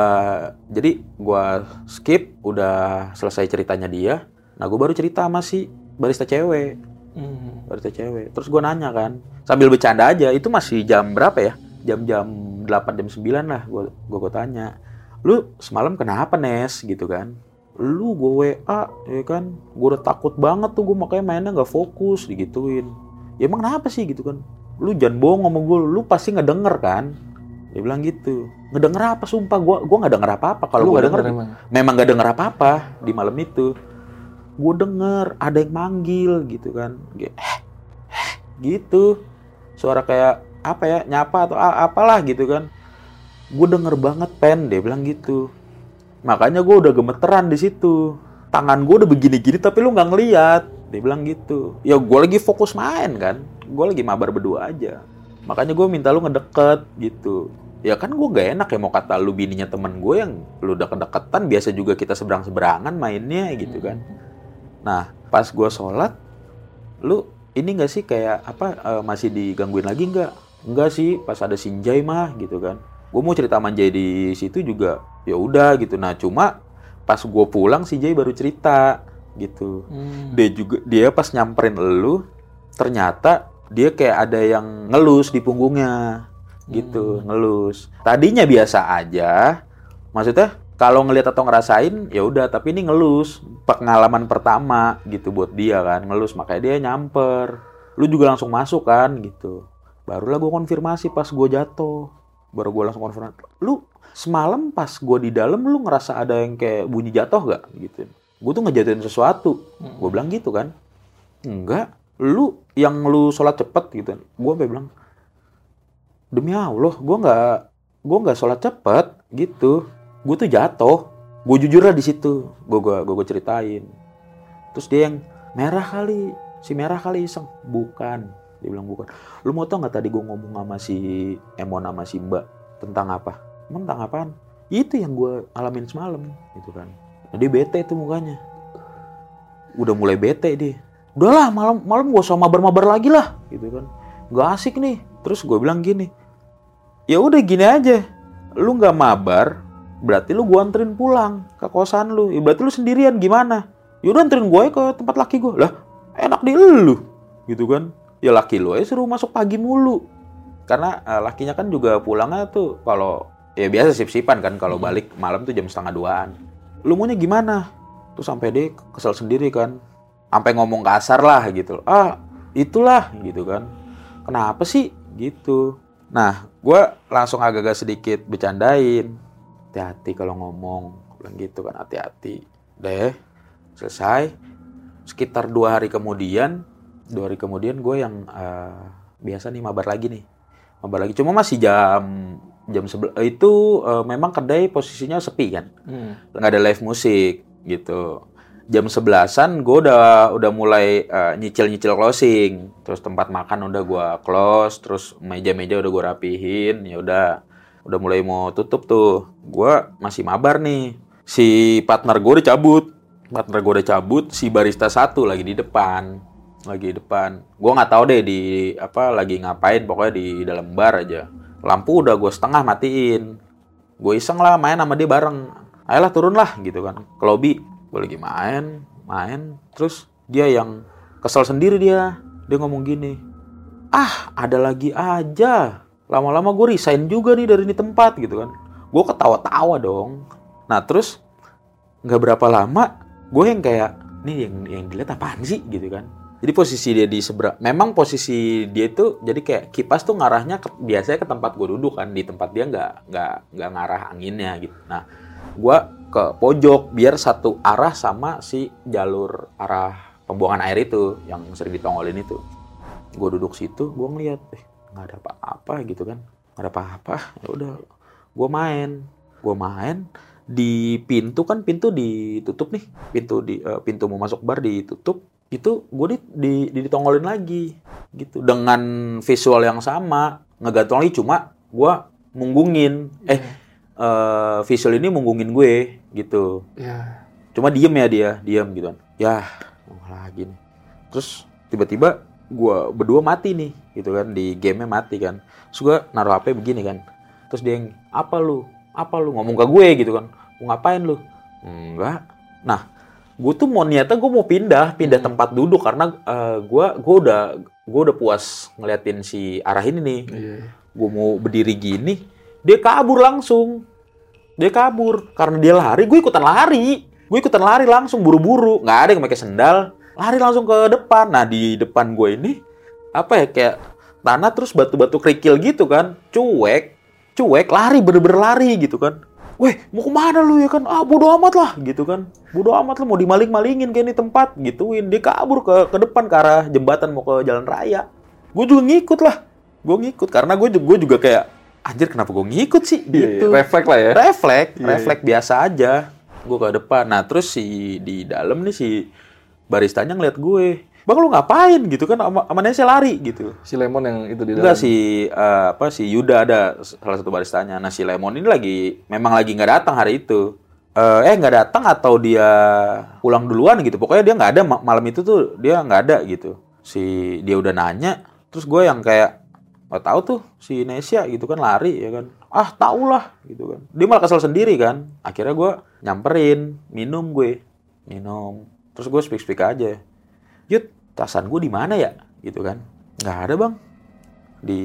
jadi gua skip udah selesai ceritanya dia. Nah gue baru cerita sama si barista cewek. Hmm. barista cewek. Terus gua nanya kan sambil bercanda aja itu masih jam berapa ya? Jam-jam 8 jam 9 lah gua gua, gua tanya. Lu semalam kenapa Nes? Gitu kan lu gue WA ya kan? Gue udah takut banget tuh gue makanya mainnya nggak fokus digituin. Ya emang kenapa sih gitu kan? Lu jangan bohong sama gue lu pasti ngedenger kan? Dia bilang gitu. Ngedenger apa sumpah? Gue gua nggak denger apa apa kalau gue denger denger emang? memang nggak denger apa apa di malam itu. Gue denger ada yang manggil gitu kan. Kayak, "Eh, eh," gitu. Suara kayak apa ya nyapa atau apalah gitu kan. Gue denger banget pen. Dia bilang gitu makanya gue udah gemeteran di situ. Tangan gue udah begini-gini tapi lu nggak ngeliat. Dia bilang gitu. Ya gue lagi fokus main kan? Gue lagi mabar berdua aja. Makanya gue minta lu ngedeket gitu. Ya kan gue gak enak ya mau kata lu bininya temen gue yang lu udah kedekatan biasa juga kita seberang seberangan mainnya gitu kan. Nah pas gue sholat lu ini gak sih kayak apa eh, masih digangguin lagi nggak? Enggak sih pas ada Sinjai mah gitu kan. Gue mau cerita manjai di situ juga ya udah gitu. Nah cuma pas gue pulang si Jai baru cerita gitu. Hmm. dia juga dia pas nyamperin elu ternyata dia kayak ada yang ngelus di punggungnya gitu ngelus. Tadinya biasa aja maksudnya kalau ngelihat atau ngerasain ya udah tapi ini ngelus. Pengalaman pertama gitu buat dia kan ngelus. Makanya dia nyamper. Lu juga langsung masuk kan gitu. Barulah gue konfirmasi pas gue jatuh. Baru gue langsung konfirmasi. Lu semalam pas gue di dalam lu ngerasa ada yang kayak bunyi jatuh gak gitu. Gue tuh ngejatuhin sesuatu. Gue bilang gitu kan. Enggak. Lu yang lu sholat cepet gitu. Gue sampai bilang demi allah gue nggak gue nggak sholat cepet gitu. Gue tuh jatuh. Gue jujur lah di situ. Gue gue gue ceritain. Terus dia yang merah kali. Si merah kali iseng. Bukan. Dia bilang bukan. Lu mau tau nggak tadi gue ngomong sama si Emon sama si Mbak tentang apa emang apaan? Itu yang gue alamin semalam gitu kan. Nah, dia bete tuh mukanya. Udah mulai bete dia. Udahlah malam malam gak usah mabar-mabar lagi lah gitu kan. Nggak asik nih. Terus gue bilang gini ya udah gini aja. Lu nggak mabar berarti lu gua anterin pulang ke kosan lu. Ya berarti lu sendirian gimana? Ya udah anterin gue ke tempat laki gue lah enak di lu gitu kan. Ya laki lu aja suruh masuk pagi mulu. Karena eh, lakinya kan juga pulangnya tuh kalau ya biasa sip-sipan kan kalau balik malam tuh jam setengah duaan. Lu maunya gimana? Tuh sampai dia kesel sendiri kan. Sampai ngomong kasar lah gitu ah itulah gitu kan. Kenapa sih? Gitu. Nah gue langsung agak-agak sedikit bercandain. Hati-hati kalau ngomong. Bilang gitu kan hati-hati. Deh selesai. Sekitar dua hari kemudian dua hari kemudian gue yang eh, biasa nih mabar lagi nih. Mabar lagi. Cuma masih jam jam sebelas itu eh, memang kedai posisinya sepi kan? Hmm. nggak ada live musik gitu. Jam sebelasan gue udah udah mulai nyicil nyicil closing. Terus tempat makan udah gue close terus meja-meja udah gue rapihin ya udah. Udah mulai mau tutup tuh. Gue masih mabar nih. Si partner gue udah cabut. Partner gue udah cabut si barista satu lagi di depan. Lagi di depan. Gue nggak tahu deh di apa lagi ngapain. Pokoknya di dalam bar aja lampu udah gue setengah matiin. Gue iseng lah main sama dia bareng. Ayolah turun lah gitu kan. Ke lobby gue lagi main main. Terus dia yang kesel sendiri dia. Dia ngomong gini ah ada lagi aja. Lama-lama gue resign juga nih dari ini tempat gitu kan. Gue ketawa-tawa dong. Nah terus nggak berapa lama gue yang kayak nih yang yang dilihat apaan sih? gitu kan jadi posisi dia di seberang memang posisi dia itu jadi kayak kipas tuh ngarahnya ke, biasanya ke tempat gue duduk kan di tempat dia nggak nggak nggak ngarah anginnya gitu. Nah gue ke pojok biar satu arah sama si jalur arah pembuangan air itu yang sering ditongolin itu. Gue duduk situ gue ngeliat eh nggak ada apa-apa gitu kan. Nggak ada apa-apa ya udah gue main. Gue main di pintu kan pintu ditutup nih pintu di eh, pintu mau masuk bar ditutup itu gue di, di, di ditongolin lagi gitu. Dengan visual yang sama ngegantung lagi cuma gue munggungin. Eh eh, visual ini munggungin gue gitu. Iya. cuma diem ya dia diem gitu kan. Ya oh, lagi nih. Terus tiba-tiba gua berdua mati nih gitu kan. Di gamenya mati kan. Terus gua naruh HP begini kan. Terus dia yang apa lu? Apa lu? Ngomong ke gue gitu kan. Mau ngapain lu? Enggak. Nah gue tuh mau niatnya gue mau pindah pindah tempat duduk karena eh, gua gua udah gua udah puas ngeliatin si arah ini nih. Iya. gue mau berdiri gini dia kabur langsung. Dia kabur karena dia lari. Gue ikutan lari. Gue ikutan lari langsung buru-buru. Nggak ada yang pakai sendal. Lari langsung ke depan. Nah di depan gue ini apa ya kayak tanah terus batu-batu kerikil gitu kan. Cuek cuek lari bener-bener lari gitu kan Weh, mau ke mana lu ya kan? Ah, bodo amat lah, gitu kan. Bodo amat lu mau dimaling-malingin kayak ini tempat, gituin. Dia kabur ke ke depan ke arah jembatan mau ke jalan raya. Gue juga ngikut lah. Gue ngikut karena gue juga, juga kayak anjir kenapa gue ngikut sih iya. gitu. Refleks lah ya. Refleks, Iya, refleks biasa aja. Gue ke depan. Nah, terus si di dalam nih si baristanya ngeliat gue. Bang lu ngapain gitu kan sama sama Nesya lari gitu. Si Lemon yang itu di dalam. Enggak si eh, apa si Yuda ada salah satu baristanya. Nah si Lemon ini lagi memang lagi nggak datang hari itu. Eh eh, nggak datang atau dia pulang duluan gitu. Pokoknya dia nggak ada ma- malam itu tuh dia nggak ada gitu. Si dia udah nanya. Terus gue yang kayak nggak tahu tuh si Nesya gitu kan lari ya kan. Ah tau lah gitu kan. Dia malah kesel sendiri kan. Akhirnya gue nyamperin minum gue minum. Terus gue speak speak aja. Yud, tasan gue di mana ya? Gitu kan. Nggak ada bang. Di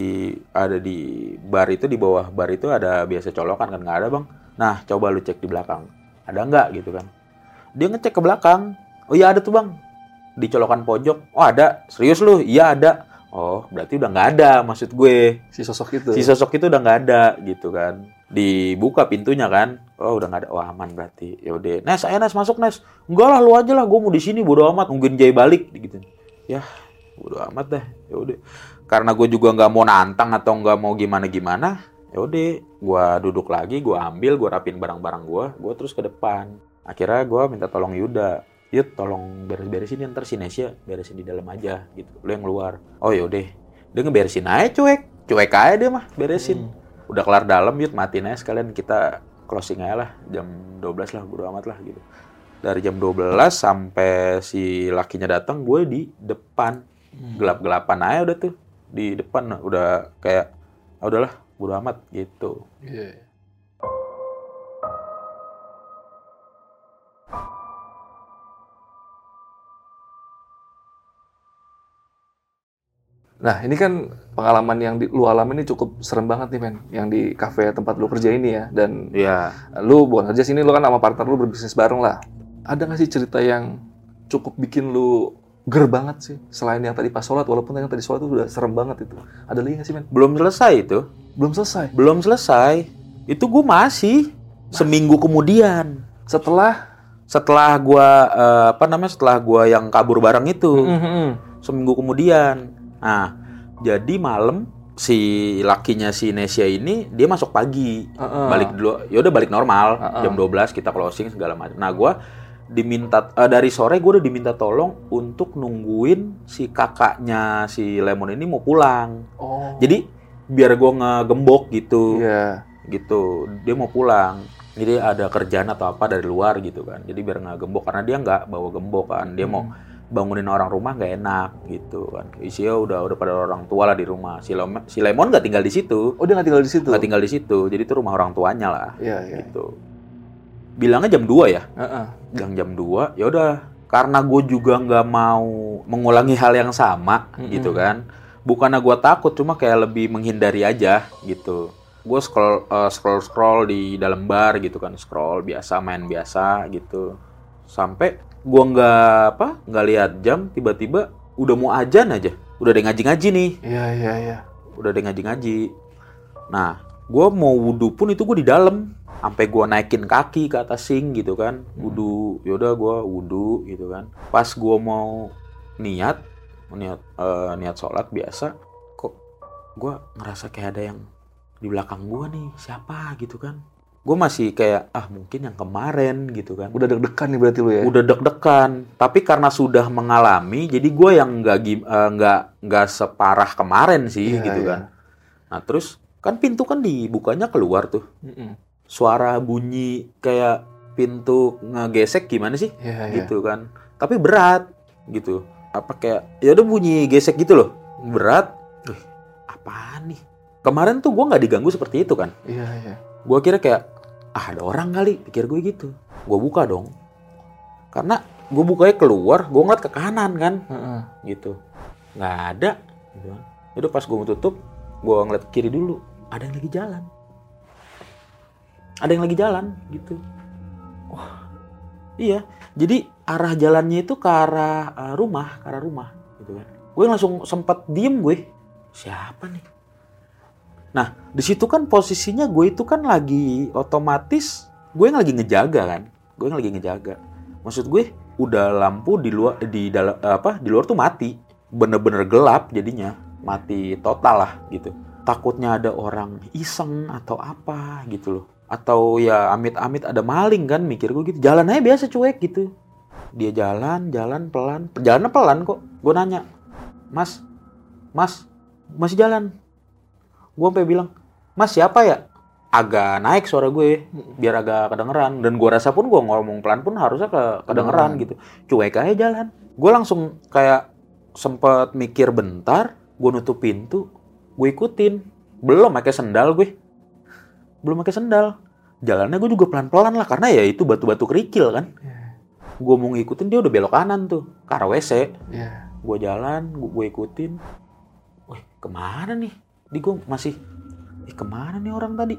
ada di bar itu di bawah bar itu ada biasa colokan kan nggak ada bang. Nah coba lu cek di belakang. Ada nggak? Gitu kan. Dia ngecek ke belakang. Oh iya ada tuh bang. Di colokan pojok. Oh ada. Serius lu? Iya ada. Oh berarti udah nggak ada maksud gue. Si sosok itu. si sosok itu udah nggak ada gitu kan dibuka pintunya kan. Oh udah nggak ada oh aman berarti. Ya udah Nes ayo Nes masuk Nes. Enggak lah lu aja lah gue mau di sini bodo amat nungguin Jay balik gitu. Ya bodo amat dah ya udah. Karena gue juga nggak mau nantang atau nggak mau gimana gimana ya udah gue duduk lagi gue ambil gue rapin barang-barang gue gue terus ke depan. Akhirnya gue minta tolong Yuda. Yud tolong beres-beresin ya, ntar si Nesya beresin di dalam aja gitu. Lu yang keluar oh yaudah dia ngeberesin aja cuek. Cuek aja dia mah beresin udah kelar dalam Yud. Matiin aja sekalian. Kita closing aja lah. Jam 12 lah bodo amat lah gitu. Dari jam 12 sampai si lakinya datang gue di depan. Gelap-gelapan aja udah tuh. Di depan. Udah kayak ah, udahlah bodo amat gitu. Iya. Nah, ini kan pengalaman yang di, lu alami ini cukup serem banget nih, men. Yang di kafe tempat lu kerja ini ya. Dan Iya lu bukan kerja sini, lu kan sama partner lu berbisnis bareng lah. Ada nggak sih cerita yang cukup bikin lu ger banget sih? Selain yang tadi pas sholat, walaupun yang tadi sholat itu udah serem banget itu. Ada lagi nggak sih, men? belum selesai itu Belum selesai. belum selesai itu gue masih seminggu kemudian Setelah... setelah gua eh, apa namanya setelah gua yang kabur bareng itu Mhm. seminggu kemudian. Nah, jadi malam si lakinya si Nesya ini dia masuk pagi. Heeh. Balik dulu. Ya udah balik normal. Heeh. Jam 12 kita closing segala macam. Nah, gua diminta eh, dari sore gue udah diminta tolong untuk nungguin si kakaknya si Lemon ini mau pulang. Oh. Jadi biar gua ngegembok gitu Iya. gitu dia mau pulang jadi ada kerjaan atau apa dari luar gitu kan jadi biar nggak gembok karena dia nggak bawa gembok kan dia mau bangunin orang rumah nggak enak gitu kan. Isinya udah udah pada orang tua lah di rumah. Si Lemon si Lemon nggak tinggal di situ. Oh, dia nggak tinggal di situ? nggak tinggal di situ. Jadi itu rumah orang tuanya lah Iya, iya. gitu. Bilangnya jam 2 ya? Heeh. bilang jam 2 ya udah. Karena gue juga nggak mau mengulangi hal yang sama Mm-mm. gitu kan. Bukannya gue takut cuma kayak lebih menghindari aja gitu. Gue scroll eh, scroll scroll di dalam bar gitu kan. Scroll biasa main biasa gitu. Sampai gue nggak apa nggak lihat jam tiba-tiba udah mau ajan aja udah ada ngaji-ngaji nih Iya, iya, iya. udah ada ngaji-ngaji. Nah, gue mau wudhu pun itu gue di dalam, sampai gue naikin kaki ke atas sink gitu kan, wudhu. Yaudah gue wudhu gitu kan. Pas gue mau niat, niat eh, niat sholat biasa, kok gue ngerasa kayak ada yang di belakang gue nih, siapa gitu kan? Gue masih kayak ah mungkin yang kemarin gitu kan. Udah deg-degan nih berarti lu ya? udah deg-degan. Tapi karena sudah mengalami jadi gue yang nggak eh, nggak nggak separah kemarin sih Iya, gitu iya. kan. Nah terus kan pintu kan dibukanya keluar tuh. Mm-mm. suara bunyi kayak pintu ngegesek gimana sih? Iya, iya. gitu kan. Tapi berat gitu. Apa kayak ya udah bunyi gesek gitu loh. Berat. Apaan nih? Kemarin tuh gue nggak diganggu seperti itu kan. Iya, iya. gue kira kayak ah ada orang kali pikir gue gitu. Gue buka dong. Karena gue bukanya keluar gue ngeliat ke kanan kan. Heeh. gitu. Nggak ada. Gitu itu pas gue mau tutup gue ngeliat ke kiri dulu. Ada yang lagi jalan. Ada yang lagi jalan gitu. Wah. Iya. Jadi arah jalannya itu ke arah eh, rumah ke arah rumah gitu kan. Gue langsung sempat diem gue. Siapa nih nah di situ kan posisinya gue itu kan lagi otomatis gue yang lagi ngejaga kan. Gue yang lagi ngejaga. Maksud gue udah lampu di luar di dalam apa di luar tuh mati. Bener-bener gelap jadinya. Mati total lah gitu. Takutnya ada orang iseng atau apa gitu loh. Atau ya amit-amit ada maling kan mikir gue gitu. Jalan aja biasa cuek gitu. Dia jalan jalan pelan. Jalannya pelan kok. Gue nanya mas mas masih jalan gue sampai bilang mas siapa ya? Agak naik suara gue biar agak kedengeran. Dan gue rasa pun gue ngomong pelan pun harusnya ke kedengeran gitu. Cuek aja jalan. Gue langsung kayak sempet mikir bentar gue nutup pintu gue ikutin. Belum pakai sendal gue. Belum pakai sendal. Jalannya gue juga pelan pelan lah karena ya itu batu batu kerikil kan. Gue mau ngikutin dia udah belok kanan tuh ke arah wc Iya. gue jalan gue, gue ikutin. Wih ke mana nih di gue masih ih ke mana nih orang tadi?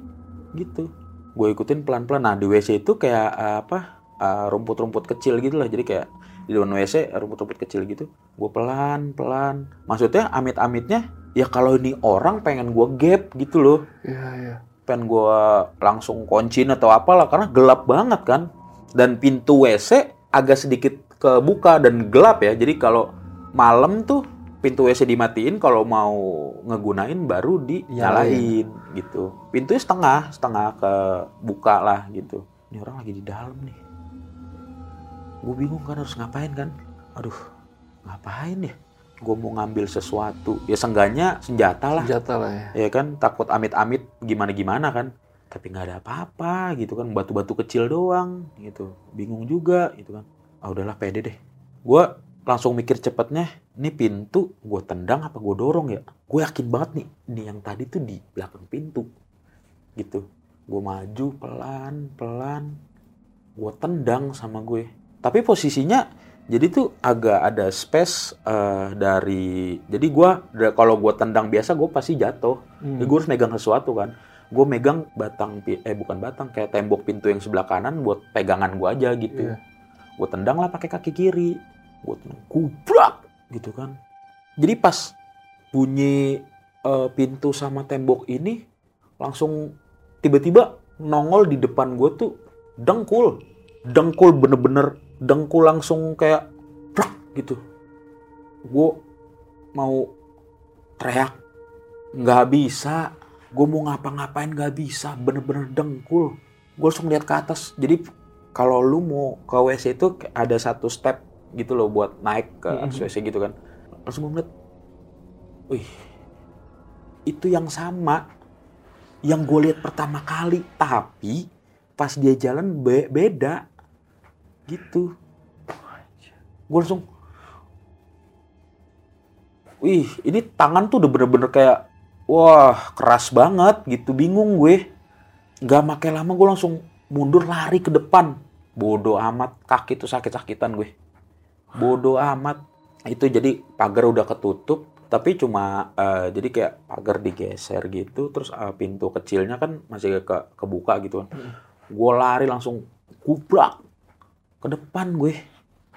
Gitu. Gue ikutin pelan pelan nah di wc itu kayak eh, apa eh, rumput-rumput kecil gitu lah. Jadi kayak di depan wc rumput-rumput kecil gitu. Gue pelan pelan maksudnya amit-amitnya ya kalau ini orang pengen gue gap gitu loh. Iya, iya. pengen gue langsung kunciin atau apalah karena gelap banget kan. Dan pintu WC agak sedikit kebuka dan gelap ya. Jadi kalau malam tuh pintu WC dimatiin kalau mau ngegunain baru dinyalain gitu. Pintunya setengah setengah kebuka lah gitu. Ini orang lagi di dalam nih. Gue bingung kan harus ngapain kan? Aduh ngapain ya? Gue mau ngambil sesuatu. Ya seenggaknya senjata lah. Senjata lah ya. ya kan takut amit-amit gimana gimana kan. Tapi nggak ada apa-apa gitu kan. Batu-batu kecil doang gitu. Bingung juga gitu kan. Ah udahlah pede deh. Gue langsung mikir cepetnya ini pintu gue tendang apa gue dorong ya? Gue yakin banget nih ini yang tadi tuh di belakang pintu. Gitu. Gue maju pelan pelan gue tendang sama gue. Tapi posisinya jadi tuh agak ada space eh, dari jadi gue kalau gue tendang biasa gue pasti jatuh. Hmm. jadi gue harus megang sesuatu kan. Gue megang batang eh bukan batang kayak tembok pintu yang sebelah kanan buat pegangan gue aja gitu. Iya. gue tendang lah pakai kaki kiri tendang kubrak gitu kan. Jadi pas bunyi eh, pintu sama tembok ini langsung tiba-tiba nongol di depan gue tuh dengkul. Dengkul bener-bener dengkul langsung kayak prak gitu. Gue mau teriak nggak bisa gue mau ngapa-ngapain nggak bisa bener-bener dengkul. Gue langsung lihat ke atas. Jadi kalau lu mau ke WC itu ada satu step gitu loh buat naik ke Mhm. WC gitu kan. Langsung gue ngeliat wih itu yang sama yang gue lihat pertama kali tapi pas dia jalan be- beda. Gitu. Gue langsung wih ini tangan tuh udah bener-bener kayak wah keras banget gitu bingung gue. Nggak makai lama gue langsung mundur lari ke depan. Bodoh amat kaki tuh sakit-sakitan gue bodoh amat. Itu jadi pagar udah ketutup tapi cuma eh, jadi kayak pagar digeser gitu terus eh, pintu kecilnya kan masih ke kebuka gitu kan. Gue lari langsung kubrak ke depan gue.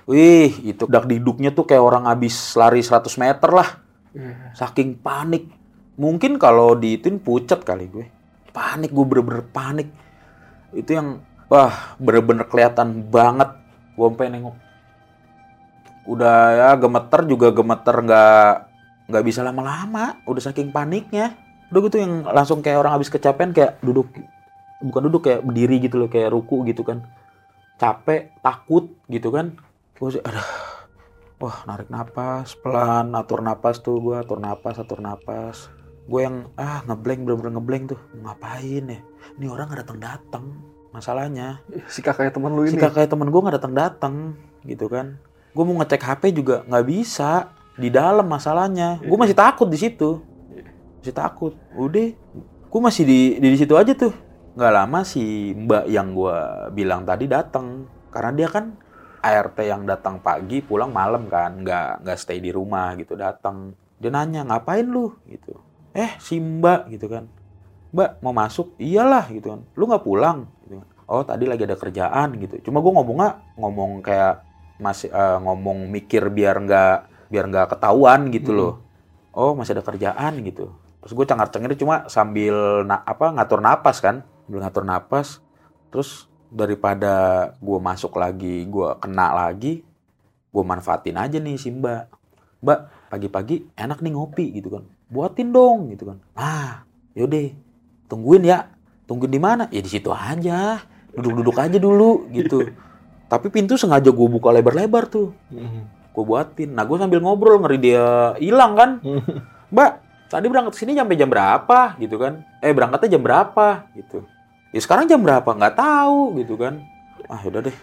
Wih itu dak diduknya tuh kayak orang habis lari 100 meter lah. Iya. saking panik. Mungkin kalau diituin pucat kali gue. Panik gue bener-bener panik. Itu yang wah bener-bener kelihatan banget. Gue sampai nengok udah ya gemeter juga gemeter nggak nggak bisa lama-lama. Udah saking paniknya. Udah gitu yang langsung kayak orang habis kecapean kayak duduk bukan duduk kayak berdiri gitu loh kayak ruku gitu kan. Capek takut gitu kan. Sih aduh wah narik napas pelan atur napas tuh gue atur napas atur napas. Gue yang ah ngeblank bener-bener ngeblank tuh ngapain ya? Ini orang nggak datang datang masalahnya. Si kakaknya temen lu si ini. kakak temen gue nggak datang datang gitu kan gue mau ngecek HP juga nggak bisa di dalam masalahnya. Gue masih takut di situ. Masih takut. Udah gue masih di di situ aja tuh. Nggak lama si mbak yang gue bilang tadi datang. Karena dia kan ART yang datang pagi pulang malam kan. Nggak nggak stay di rumah gitu datang. Dia nanya ngapain lu? Gitu. Eh si mbak gitu kan. Mbak mau masuk? Iyalah gitu kan. Lu nggak pulang? Gitu kan. Oh tadi lagi ada kerjaan gitu. Cuma gue ngomongnya ngomong kayak masih eh, ngomong mikir biar nggak biar nggak ketahuan gitu loh. Oh masih ada kerjaan gitu. Terus gue cengar cengir cuma sambil na- apa ngatur napas kan. Sambil ngatur napas. Terus daripada gue masuk lagi gue kena lagi gue manfaatin aja nih si mbak. Mbak pagi-pagi enak nih ngopi gitu kan. Buatin dong gitu kan. Ah yaudah tungguin ya. Tungguin di mana? Ya di situ aja. Duduk-duduk aja dulu gitu tapi pintu sengaja gue buka lebar-lebar tuh. Gue buatin. Nah gue sambil ngobrol ngeri dia hilang kan? Mbak tadi berangkat sini sampai jam berapa? Gitu kan. Eh berangkatnya jam berapa? Gitu. Ya sekarang jam berapa? Nggak tahu gitu kan. Ah yaudah deh.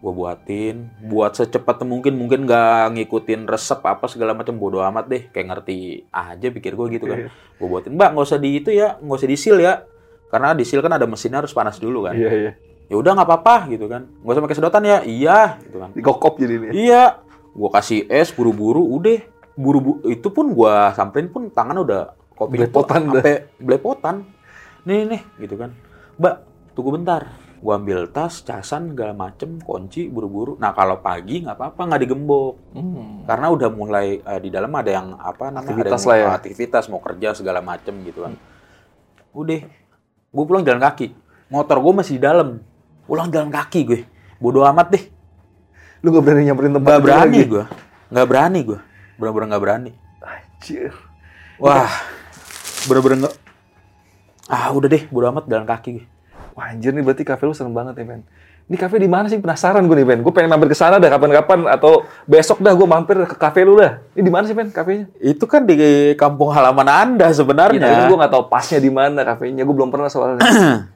Gue buatin. Buat secepat mungkin mungkin nggak ngikutin resep apa segala macam bodo amat deh. Kayak ngerti aja pikir gue gitu kan. Gue buatin. Mbak nggak usah di itu ya. Nggak usah di seal ya. Karena di seal kan ada mesinnya harus panas dulu kan. Iya, iya. Ya udah nggak apa-apa gitu kan nggak usah pakai sedotan ya iya gitu kan Dikokop jadi ini. Iya, gua kasih es buru-buru, udah buru itu pun gua samperin pun tangan udah kopi Belepotan dah. sampai belepotan. Nih nih gitu kan. Mbak, tunggu bentar. Gua ambil tas, casan, segala macem, kunci buru-buru. Nah kalau pagi nggak apa-apa nggak digembok, Hmm. karena udah mulai eh, di dalam ada yang apa namanya Aktivitas ada yang, lah ya. aktivitas mau kerja segala macem gitu kan. Udah, gue pulang jalan kaki. Motor gue masih di dalam. Pulang jalan kaki gue. Bodoh amat deh. Lu gak berani nyamperin tempat itu berani gue. Nggak berani gue. Bener-bener nggak berani. Anjir. Wah. Bener-bener nggak. Ah udah deh, bodo amat jalan kaki gue. Wah, anjir nih berarti kafe lu serem banget ya, Ben. Ini kafe di mana sih? Penasaran gue nih, Ben. Gue pengen mampir ke sana dah kapan-kapan atau besok dah gue mampir ke kafe lu dah. Ini di mana sih, Ben, kafenya? Itu kan di kampung halaman Anda sebenarnya. tapi gue gak tahu pasnya di mana kafenya. Gue belum pernah soalnya.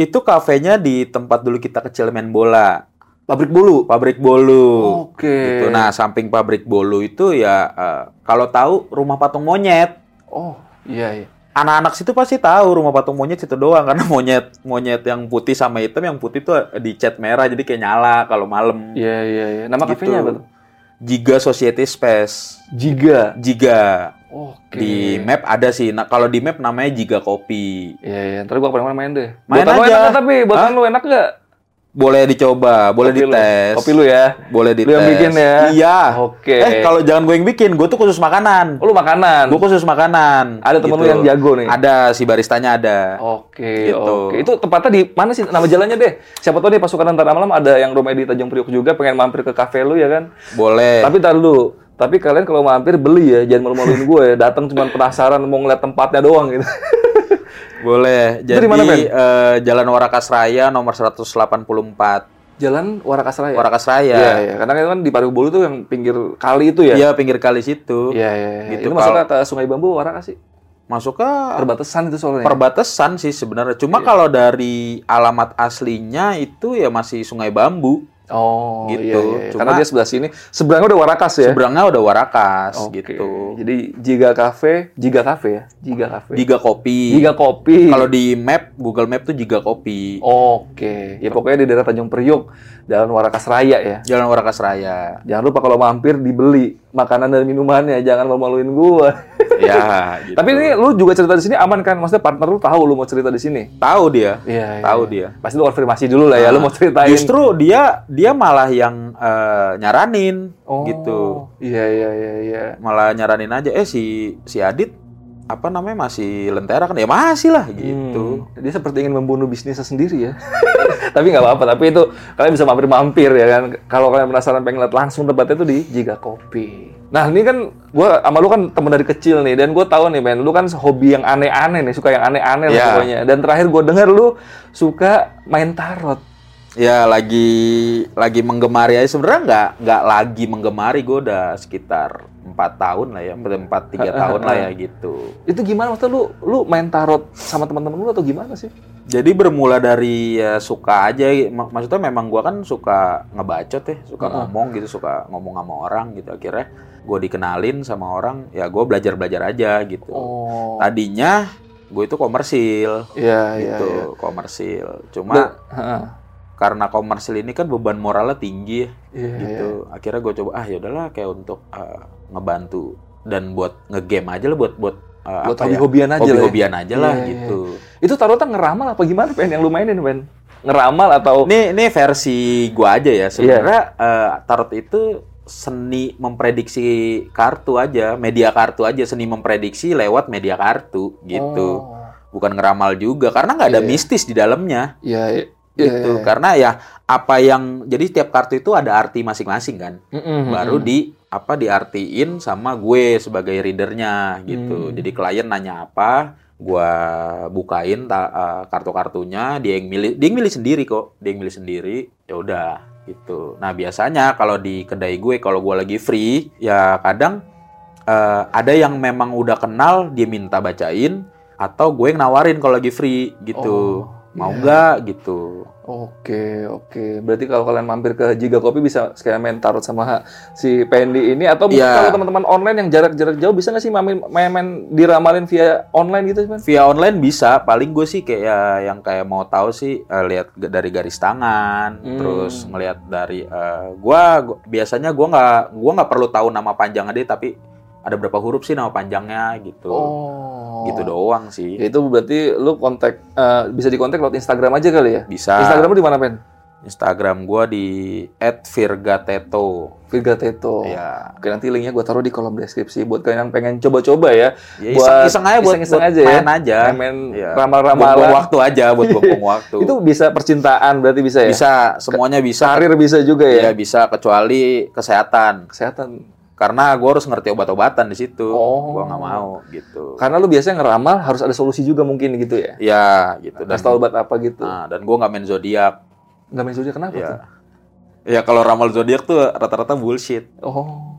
Itu kafenya di tempat dulu kita kecil main bola. Pabrik bulu. Pabrik bolu. Oke. Gitu. Nah, samping pabrik bolu itu ya eh, kalau tahu rumah patung monyet. Oh, iya, iya. Anak-anak situ pasti tahu rumah patung monyet situ doang karena monyet monyet yang putih sama hitam yang putih tuh dicat merah jadi kayak nyala kalau malam. Iya, iya, iya. Nama Gitu. kafenya apa tuh? Giga Society Space. Giga. Giga. Oke. Di map ada sih. Nah, kalau di map namanya Giga Kopi. Iya, iya. Ntar gue kapan-kapan main deh. Main buatan lu aja. enak tapi? Buatan Hah? lu enak gak? Boleh dicoba, boleh Kopi lu. dites. Kopi lu ya? Boleh dites. Lu yang bikin ya? Iya. Oke. Eh, kalau jangan gue yang bikin, gue tuh khusus makanan. Oh, lu makanan? Gue khusus makanan. Ada temen lu yang jago nih? Ada, si baristanya ada. Oke, Gitu. oke. Itu tempatnya di mana sih nama jalannya deh? Siapa tahu nih pasukan antara malam ada yang rumah di Tanjung Priok juga pengen mampir ke kafe lu ya kan? Boleh. Tapi tar dulu. Tapi kalian kalau mampir beli ya, jangan malu-maluin gue ya. Datang cuma penasaran mau ngeliat tempatnya doang gitu. Boleh. Jadi di mana, Ben? eh, Jalan Warakas Raya nomor 184. Jalan Warakas Raya. Warakas Raya. Iya, iya. Karena itu kan di Paru Bolu tuh yang pinggir kali itu ya. Iya, pinggir kali situ. Iya, iya. iya. Gitu, Itu masuknya ke Sungai Bambu Warakas sih. Masuk ke Perbatasan itu soalnya. perbatasan sih sebenarnya. Iya. Cuma kalau dari alamat aslinya itu ya masih Sungai Bambu. Oh, Gitu. iya, iya. iya. Cuma- Karena dia sebelah sini. Seberangnya udah Warakas ya. Seberangnya udah Warakas Oke. gitu. Jadi Jiga Cafe, Jiga Cafe ya, Jiga Cafe. Giga Kopi. Jiga Kopi. Kalau di map Google Map tuh Giga Kopi. Oke, ya pokoknya di daerah Tanjung Priok, Jalan Warakas Raya ya. Jalan Warakas Raya. Jangan lupa kalau mampir dibeli makanan dan minumannya, jangan malu-maluin gua. ya, gitu. Tapi ini lu juga cerita di sini aman kan? Maksudnya partner lu tahu lu mau cerita di sini? tahu dia. Iya, Tahu dia. Pasti lu konfirmasi dulu lah ya, lu mau ceritain. Justru dia dia malah yang eh, nyaranin oh, gitu. Iya, iya, iya, iya. Malah nyaranin aja eh si si Adit apa namanya masih lentera kan ya masih lah gitu. Hmm. Dia seperti ingin membunuh bisnisnya sendiri ya. tapi nggak apa-apa. Tapi itu kalian bisa mampir-mampir ya kan. Kalau kalian penasaran pengen lihat langsung tempatnya itu di Jiga Kopi. Nah ini kan gue sama lu kan temen dari kecil nih dan gue tahu nih men, lu kan hobi yang aneh-aneh nih, suka yang aneh-aneh lah Ya. pokoknya. Dan terakhir gue denger lu suka main tarot. Ya lagi lagi menggemari aja sebenarnya nggak nggak lagi menggemari gue udah sekitar empat tahun lah ya empat tiga tahun lah ya gitu. Itu gimana maksudnya lu lu main tarot sama teman-teman lu atau gimana sih? Jadi bermula dari ya suka aja, mak- maksudnya memang gua kan suka ngebacot ya, suka ngomong gitu, suka ngomong sama orang gitu. Akhirnya gue dikenalin sama orang, ya gue belajar belajar aja gitu. Oh. Tadinya gue itu komersil Iya, iya, gitu, iya. komersil. Da- Cuma Heeh. Karena komersil ini kan beban moralnya tinggi ya, Iya, gitu. Akhirnya gue coba ah ya udahlah kayak untuk uh, ngebantu dan buat ngegame aja lah buat buat uh, Buat ya, hobi-hobian aja lah ya. hobi-hobian aja lah Iya, iya. gitu. Itu tarotnya ngeramal apa gimana pen yang lu mainin pen? Ngeramal atau Ini ini versi gua aja Iya. ya. Sebenarnya eh, tarot itu seni memprediksi kartu aja, media kartu aja, seni memprediksi lewat media kartu gitu. Oh. Bukan ngeramal juga karena nggak ada Iya. mistis di dalamnya Iya, iya. Gitu. Karena ya apa yang jadi setiap kartu itu ada arti masing-masing kan. Mm-mm, Baru mm-mm. di apa diartiin sama gue sebagai readernya gitu. Hmm. Jadi klien nanya apa, gua bukain eh, kartu-kartunya, dia yang milih, dia yang milih sendiri kok, dia yang milih sendiri. Ya udah gitu. Nah biasanya kalau di kedai gue kalau gua lagi free, ya kadang eh, ada yang memang udah kenal, dia minta bacain, atau gue yang nawarin kalau lagi free gitu. Oh, Mau iya. nggak gitu. Oke, oke. Berarti kalau kalian mampir ke Jiga Kopi bisa sekalian main tarot sama si Pendi ini atau Iya. kalau teman-teman online yang jarak-jarak jauh bisa nggak sih main, main, main diramalin via online gitu, Pen? via online bisa paling gue sih kayak ya, yang kayak mau tahu sih eh, lihat dari garis tangan Hmm. terus ngelihat dari eh, gua, gua- biasanya gua nggak gua nggak perlu tahu nama panjangnya dia tapi ada berapa huruf sih nama panjangnya gitu Oh. gitu doang sih Ya, itu berarti lu kontak eh, bisa dikontak lewat Instagram aja kali ya? bisa Instagram lu di mana, Pen? Instagram gua di @virgateto Virga Teto. ya Oke, nanti linknya gue taruh di kolom deskripsi buat kalian yang pengen coba-coba ya. Ya, iseng- iseng aja buat- iseng-iseng buat aja ya. main aja. Main Iya. ramal-ramalan. buang waktu aja buat buang waktu Itu bisa percintaan berarti bisa ya? bisa semuanya bisa Karir bisa juga ya? ya bisa kecuali kesehatan Kesehatan. Karena gue harus ngerti obat-obatan di situ Oh. gue nggak mau gitu Karena lu biasanya ngeramal harus ada solusi juga mungkin gitu ya. ya gitu dan tau obat apa gitu. nah, dan gue nggak main zodiak Nggak main zodiak kenapa tuh? ya ya kalau ramal zodiak tuh rata-rata bullshit Oh.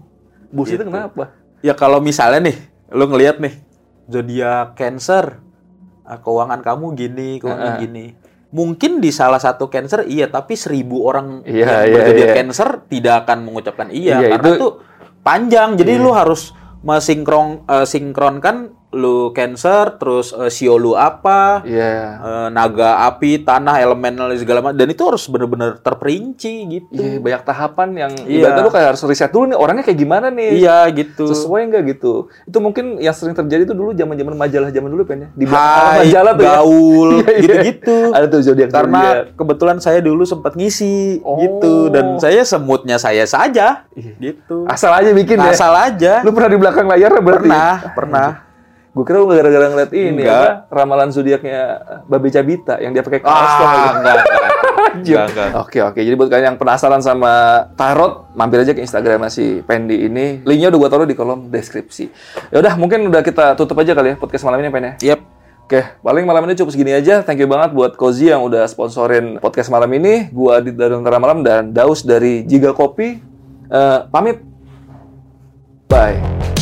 Bullshit itu Gitu. kenapa? ya kalau misalnya nih lu ngelihat nih zodiak cancer ah, keuangan kamu gini keuangan Heeh. gini mungkin di salah satu cancer iya tapi seribu orang Iya, yang berzodiak iya. cancer tidak akan mengucapkan iya, Iya, karena itu- tuh panjang jadi Iya. lu harus mesinkron eh, sinkronkan lu cancer terus eh, sio lu apa Iya. eh, naga api tanah elemen segala macam dan itu harus bener-bener terperinci gitu Iya, banyak tahapan yang Iya. ibaratnya lu kayak harus riset dulu nih orangnya kayak gimana nih. iya gitu Sesuai nggak gitu? Itu mungkin yang sering terjadi itu dulu zaman-zaman majalah zaman dulu pen ya. Di Hai, majalah tuh ya. gaul, iya. gitu-gitu. Ada tuh zodiak Karena kebetulan saya dulu sempat ngisi Oh. gitu dan saya semutnya saya saja Iya. gitu. asal aja bikin ya. Asal aja. Lu pernah di belakang layar berarti? Pernah, pernah. Gue kira lu gara-gara ngeliat ini Enggak. apa ramalan zodiaknya Babe Cabita yang dia pakai kaos tuh. Ah, enggak. Oke oke, jadi buat kalian yang penasaran sama tarot, mampir aja ke Instagram si Pendi ini. Linknya udah gua taruh di kolom deskripsi. Ya udah, mungkin udah kita tutup aja kali ya podcast malam ini Pen ya. Yep. Oke, paling malam ini cukup segini aja. Thank you banget buat Kozi yang udah sponsorin podcast malam ini. Gua Adit dari Antara Malam dan Daus dari Jiga Kopi. Eh, pamit. Bye.